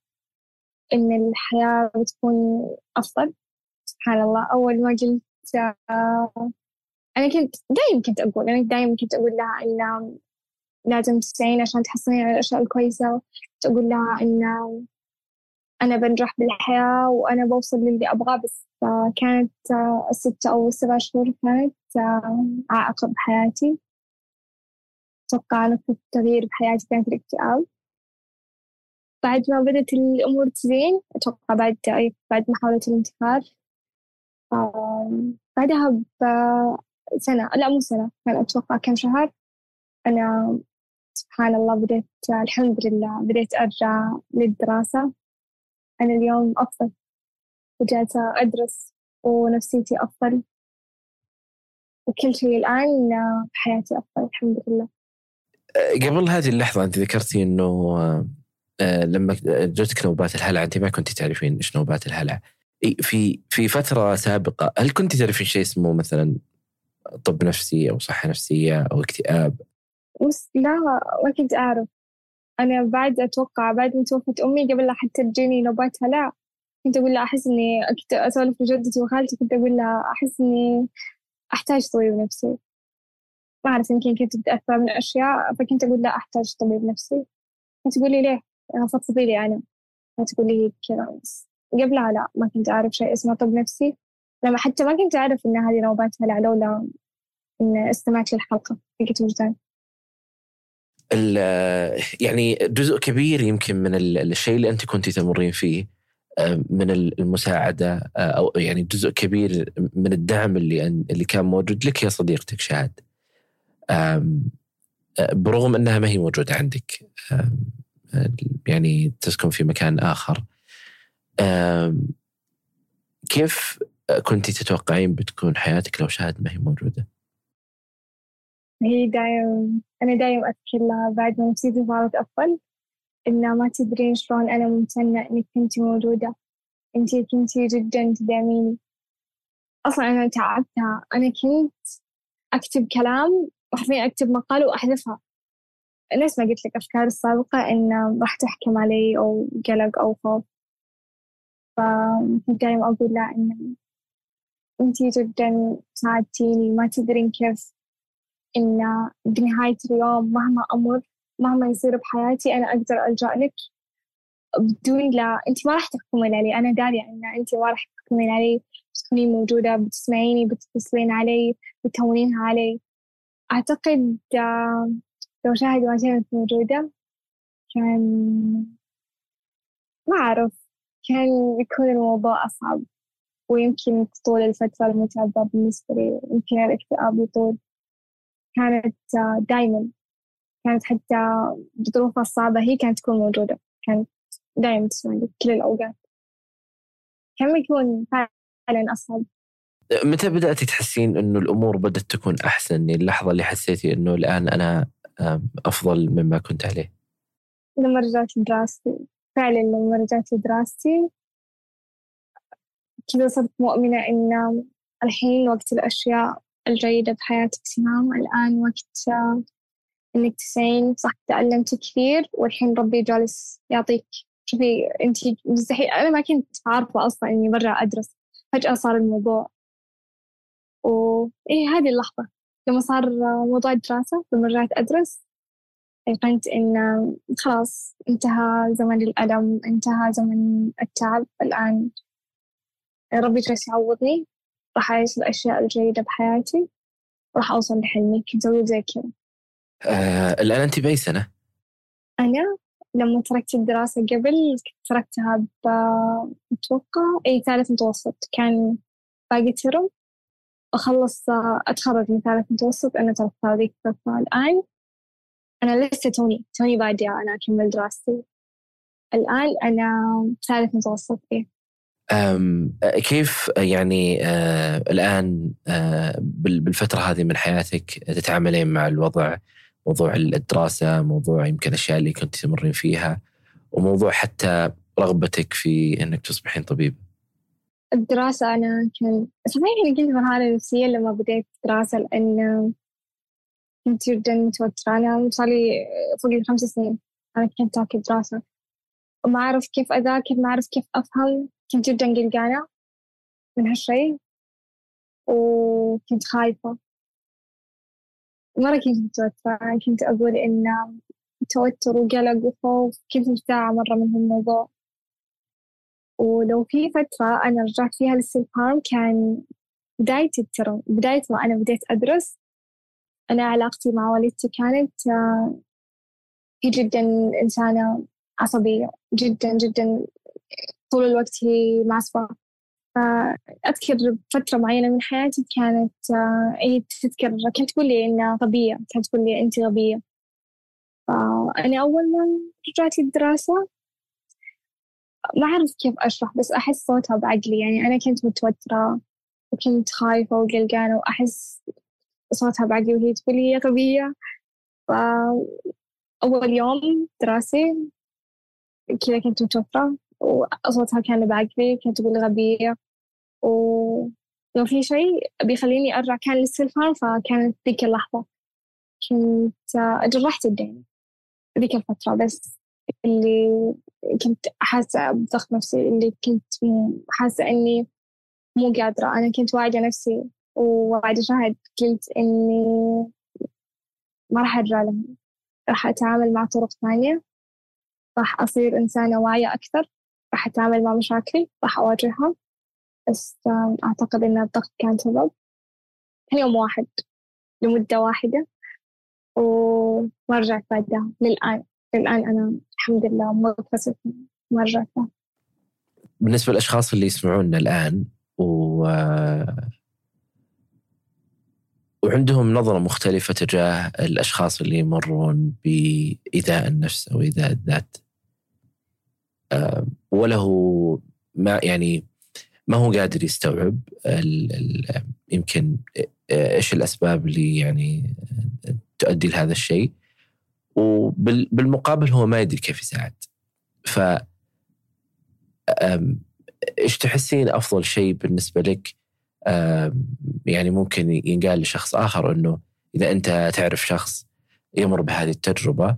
إن الحياة بتكون أفضل. سبحان الله. أول ما قلت أنا كنت دايم كنت أقول أنا دايم كنت أقول لها إن لازم تسعين عشان تحصلين على الأشياء الكويسة. كنت أقول لها إن أنا بنجح بالحياة وأنا بوصل للي أبغاه بس كانت الستة أو السبع شهور كانت عائق بحياتي. أتوقع نقطة التغيير بحياتي كانت الاكتئاب. بعد ما بدأت الأمور تزين أتوقع بعد بعد محاولة الانتحار. بعدها بسنة لا مو سنة كان أتوقع كم شهر أنا سبحان الله بديت الحمد لله بديت أرجع للدراسة. أنا اليوم أفضل. وجالسة أدرس ونفسيتي أفضل. وكل شيء الآن بحياتي أفضل الحمد لله. قبل هذه اللحظة أنت ذكرتي أنه آه، لما جتك نوبات الهلع أنت ما كنت تعرفين إيش نوبات الهلع. في في فترة سابقة هل كنت تعرفين شيء اسمه مثلا طب نفسي أو صحة نفسية أو اكتئاب؟ بس لا ما كنت أعرف. أنا بعد أتوقع بعد ما توفت أمي قبل لا حتى تجيني نوبات هلع كنت أقول لها أحس إني كنت أسولف لجدتي وخالتي كنت أقول لها أحس إني أحتاج طبيب نفسي. ما أعرف يمكن كنت متأثرة من أشياء فكنت أقول لا أحتاج طبيب نفسي. كنت تقول لي ليه؟ فضفضي لي أنا. كنت تقول لي كذا بس. قبلها لا ما كنت أعرف شيء اسمه طب نفسي. لما حتى ما كنت أعرف إن هذه نوبات هلع لولا إن استمعت للحلقة. حقت وجدان يعني جزء كبير يمكن من الشيء اللي أنت كنت تمرين فيه آه، من المساعدة آه، أو يعني جزء كبير من الدعم اللي اللي كان موجود لك يا صديقتك شهد آه، برغم أنها ما هي موجودة عندك يعني تسكن في مكان آخر كيف كنت تتوقعين بتكون حياتك لو شهد ما هي موجودة؟ هي دايم أنا دايم أذكر لها بعد ما نفسيتي صارت أفضل إن ما تدرين شلون أنا ممتنة إنك كنتي موجودة. أنتي كنتي جدا تدعميني. أصلا أنا تعبتها. أنا كنت أكتب كلام وحرفيا أكتب مقال وأحذفها. نفس ما قلت لك أفكاري السابقة إن راح تحكم علي أو قلق أو خوف. فكنت دايما أقول لها إن أنتي جدا ساعدتيني ما تدرين كيف إن بنهاية اليوم مهما أمر مهما يصير بحياتي أنا أقدر ألجأ لك. بدون لا أنت ما راح تحكمين علي. أنا دارية إن أنت ما راح تحكمين علي. بتكونين موجودة بتسمعيني بتتصلين علي بتهونينها علي. أعتقد لو شاهد ما كانت موجودة كان ما أعرف. كان يكون الموضوع أصعب ويمكن طول الفترة المتعبة بالنسبة لي يمكن الاكتئاب يطول. كانت دايما. كانت حتى بظروفها الصعبة هي كانت تكون موجودة. كانت دايما تسمعني كل الأوقات. كان يكون فعلا أصعب؟ متى بدأتي تحسين إنه الأمور بدأت تكون أحسن؟ يعني اللحظة اللي حسيتي إنه الآن أنا أفضل مما كنت عليه؟ لما رجعت لدراستي فعلا لما رجعت لدراستي كذا صرت مؤمنة إن الحين وقت الأشياء الجيدة بحياتك سهام الآن وقت إنك تسعين صح تعلمت كثير والحين ربي جالس يعطيك شوفي أنت مستحيل أنا ما كنت عارفة أصلا إني برجع أدرس. فجأة صار الموضوع وإيه هذه اللحظة. لما صار موضوع الدراسة لما رجعت أدرس أيقنت إن خلاص انتهى زمن الألم انتهى زمن التعب. الآن ربي جالس يعوضني. راح أعيش الأشياء الجيدة بحياتي راح أوصل لحلمي كنت أقول زي كذا. آه الآن أنت بأي سنة؟ أنا لما تركت الدراسة قبل تركتها بتوقع أي ثالث متوسط. كان باقي ترم أخلص أتخرج من ثالث متوسط أنا تركتها هذيك الفترة. الآن أنا لسه توني توني بادية أنا أكمل دراستي. الآن أنا ثالث متوسط إيه كيف يعني آه الآن آه بالفترة هذه من حياتك تتعاملين مع الوضع؟ موضوع الدراسة موضوع يمكن الأشياء اللي كنت تمرين فيها وموضوع حتى رغبتك في أنك تصبحين طبيبة الدراسة أنا كان صحيح أنا كنت مرحلة نفسية لما بديت دراسة لأن كنت جدا متوترة أنا صار لي فوق الخمس سنين أنا كنت تاكل دراسة. وما أعرف كيف أذاكر ما أعرف كيف أفهم. كنت جدا قلقانة من هالشيء وكنت خايفة. مرة كنت متوترة كنت أقول إن توتر وقلق وخوف كنت مستاعة مرة من هالموضوع. ولو في فترة أنا رجعت فيها للسيلف كان بداية الترم بداية ما أنا بديت أدرس أنا علاقتي مع والدتي كانت آه، هي جدا إنسانة عصبية جدا جدا طول الوقت هي معصبة فأذكر فترة معينة من حياتي كانت آه، هي تذكر كانت تقول لي إنها غبية كانت تقول لي أنت غبية. فأنا أول ما رجعت الدراسة ما أعرف كيف أشرح بس أحس صوتها بعقلي. يعني أنا كنت متوترة وكنت خايفة وقلقانة وأحس صوتها بعقلي وهي تقول لي غبية. فأول يوم دراسي كذا كنت متوترة. وصوتها كان بعقلي كانت تقول غبية. ولو في شيء بيخليني أرجع كان للسلفان فكانت ذيك اللحظة. كنت جرحت الدين ذيك الفترة بس اللي كنت حاسة بضغط نفسي اللي كنت حاسة إني مو قادرة. أنا كنت واعدة نفسي وواعدة شاهد قلت إني ما راح أرجع لهم راح أتعامل مع طرق ثانية. راح أصير إنسانة واعية أكثر. راح أتعامل مع مشاكلي راح أواجهها بس أعتقد إن الضغط كان سبب. يوم واحد لمدة واحدة. وما رجعت بعدها. للآن للآن أنا الحمد لله مغتسل ما رجعت. بالنسبة للأشخاص اللي يسمعونا الآن و وعندهم نظرة مختلفة تجاه الأشخاص اللي يمرون بإيذاء النفس أو إيذاء الذات. وله ما يعني ما هو قادر يستوعب يمكن إيش الأسباب اللي يعني تؤدي لهذا الشيء. وبالمقابل هو ما يدري كيف يساعد. ف إيش تحسين أفضل شيء بالنسبة لك؟ يعني ممكن ينقال لشخص آخر إنه إذا أنت تعرف شخص يمر بهذه التجربة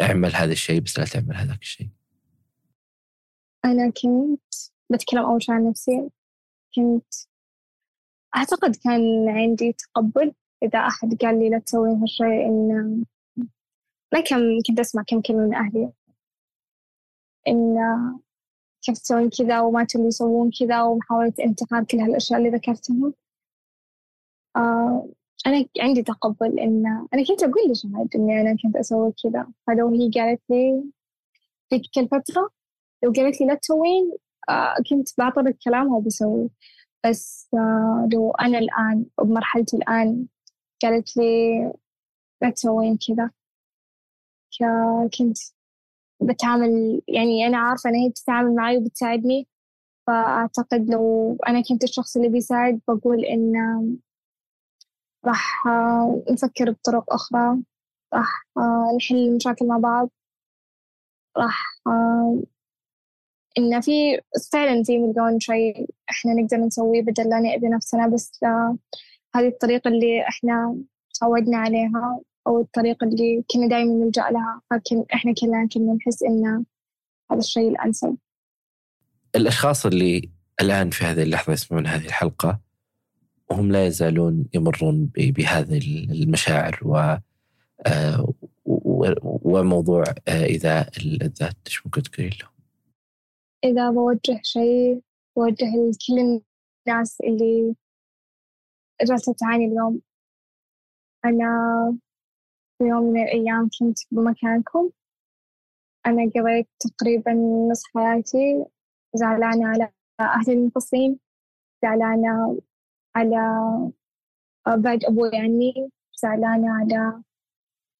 اعمل هذا الشيء بس لا تعمل هذاك الشيء. أنا كنت بتكلم أول شيء عن نفسي كنت أعتقد كان عندي تقبل إذا أحد قال لي لا تسوين هالشيء إن ما كم كنت أسمع كم كلمة من أهلي. إن كيف تسوين كذا وما تبي يسوون كذا ومحاولة انتقاد كل هالأشياء اللي ذكرتها آه أنا عندي تقبل إن أنا كنت أقول لشهد إني أنا كنت أسوي كذا فلو هي قالت لي في كل فترة لو قالت لي لا تسوين آه كنت بعطر كلامها وبسوي بس آه لو أنا الآن بمرحلتي الآن قالت لي لا تسوين كذا. كنت بتعامل يعني أنا عارفة إن هي بتتعامل معي وبتساعدني. فأعتقد لو أنا كنت الشخص اللي بيساعد بقول إن راح نفكر بطرق أخرى. راح نحل المشاكل مع بعض. راح إن في فعلا في مليون شيء إحنا نقدر نسويه بدل لا نأذي نفسنا بس هذه الطريقة اللي إحنا تعودنا عليها أو الطريقة اللي كنا دائما نلجأ لها لكن إحنا كلنا كنا نحس إن هذا الشيء الأنسب الأشخاص اللي الآن في هذه اللحظة يسمعون هذه الحلقة وهم لا يزالون يمرون بهذه المشاعر و آه، وموضوع آه، إذا الذات إيش ممكن تقولين لهم؟ إذا بوجه شيء بوجه لكل الناس اللي جالسة تعاني اليوم. أنا في يوم من الأيام كنت بمكانكم. أنا قضيت تقريبا نص حياتي زعلانة على أهلي المنفصلين زعلانة على بعد أبوي عني زعلانة على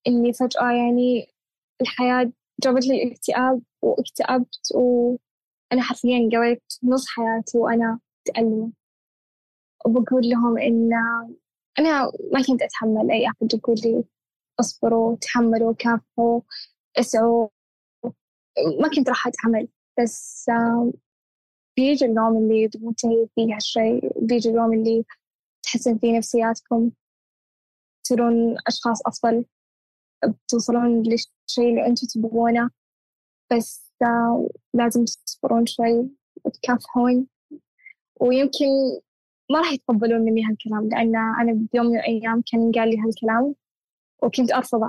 إني فجأة يعني الحياة جابت لي الاكتئاب واكتئبت وأنا حرفيا قضيت نص حياتي وأنا متألمة وبقول لهم إن أنا ما كنت أتحمل أي أحد يقول لي اصبروا تحملوا كافحوا اسعوا. ما كنت راح أتحمل. بس بيجي اليوم اللي تنتهي فيه هالشيء بيجي اليوم اللي تحسن فيه نفسياتكم. تصيرون أشخاص أفضل. بتوصلون للشيء اللي أنتم تبغونه. بس لازم تصبرون شوي وتكافحون. ويمكن ما راح يتقبلون مني هالكلام لأن أنا بيوم من الأيام كان قال لي هالكلام وكنت أرفضه.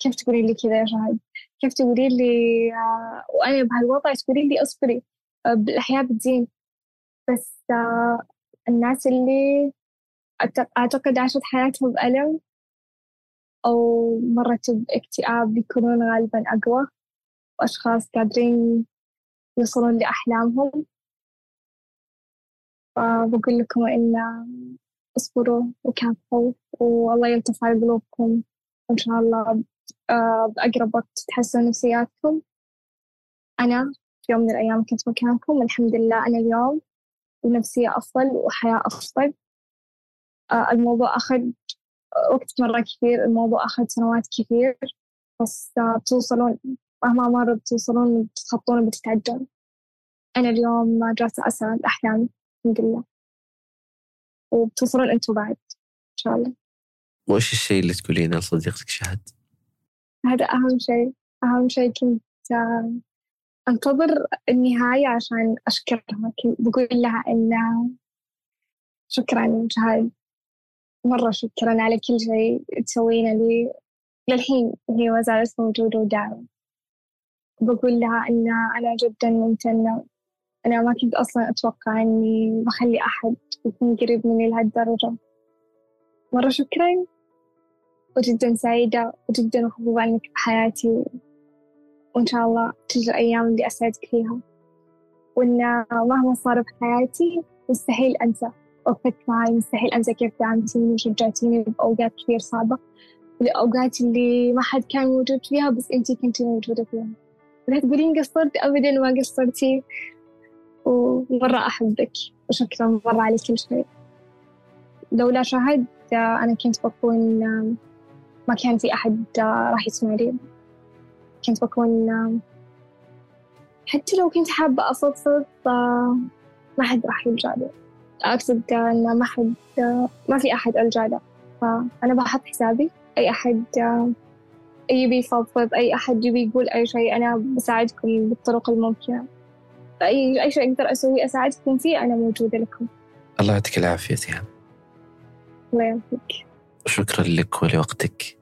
كيف تقولي لي كذا يا شهد كيف تقولي لي آه وأنا بهالوضع تقولي لي أصبري آه الأحياء بتزين بس آه الناس اللي أعتقد عاشت حياتهم بألم أو مرت باكتئاب بيكونون غالبا أقوى. وأشخاص قادرين يوصلون لأحلامهم. فبقول لكم إن اصبروا وكافحوا والله يلطف على قلوبكم. وإن شاء الله بأقرب وقت تتحسن نفسياتكم. أنا في يوم من الأيام كنت مكانكم. والحمد لله أنا اليوم ونفسية أفضل وحياة أفضل. الموضوع أخذ وقت مرة كثير الموضوع أخذ سنوات كثير. بس بتوصلون مهما مر بتوصلون بتتخطون وبتتعدون أنا اليوم جالسة أسعى لأحلامي الحمد لله. وبتوصلون أنتوا بعد إن شاء الله. وإيش الشيء اللي تقولينه لصديقتك شهد؟ هذا أهم شيء أهم شيء كنت أنتظر النهاية عشان أشكرها. كنت بقول لها إن شكرا شهد. مرة شكرا على كل شيء تسوينه لي. للحين هي ما زالت موجودة وداعمة. بقول لها إن أنا جدا ممتنة. أنا ما كنت أصلا أتوقع إني بخلي أحد يكون قريب مني لهالدرجة. مرة شكرا. وجدا سعيدة وجدا محبوبة عنك بحياتي. وإن شاء الله تجي الأيام اللي أسعدك فيها. وإن مهما صار بحياتي مستحيل أنسى. وقفتك معي مستحيل أنسى كيف دعمتيني وشجعتيني بأوقات كثير صعبة. الأوقات اللي ما حد كان موجود فيها بس أنتي كنتي موجودة فيها. لا تقولين قصرت أبدا ما قصرتي. ومرة أحبك. وشكرا مرة على كل شيء. لولا شهد أنا كنت بكون ما كان في أحد راح يسمع لي كنت بكون حتى لو كنت حابة أفضفض ما حد راح يلجأ لي أقصد إن ما حد ما في أحد ألجأ له فأنا بحط حسابي. أي أحد يبي يفضفض أي أحد يبي يقول أي شيء أنا بساعدكم بالطرق الممكنة. أي أي شيء أقدر أسويه أساعدكم فيه أنا موجودة لكم. الله يعطيك العافية سهام الله يعافيك. شكرا لك ولوقتك.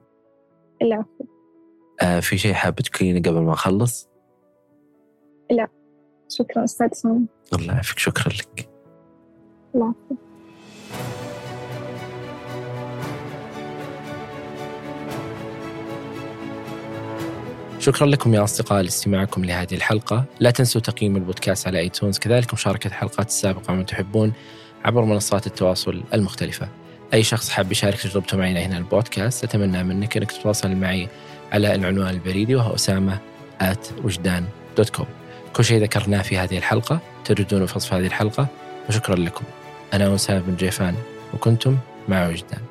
العفو آه في شيء حابة تقولينه قبل ما أخلص؟ لا. شكرا أستاذ سامي الله يعافيك شكرا لك. العفو شكرا لكم يا أصدقاء لاستماعكم لهذه الحلقة. لا تنسوا تقييم البودكاست على ايتونز كذلك مشاركة الحلقات السابقة من تحبون عبر منصات التواصل المختلفة. أي شخص حاب يشارك تجربته معنا هنا البودكاست أتمنى منك أنك تتواصل معي على العنوان البريدي وهو أسامة at وجدان دوت كوم كل شيء ذكرناه في هذه الحلقة تجدونه في وصف هذه الحلقة وشكرا لكم. أنا أسامة بن جيفان وكنتم مع وجدان.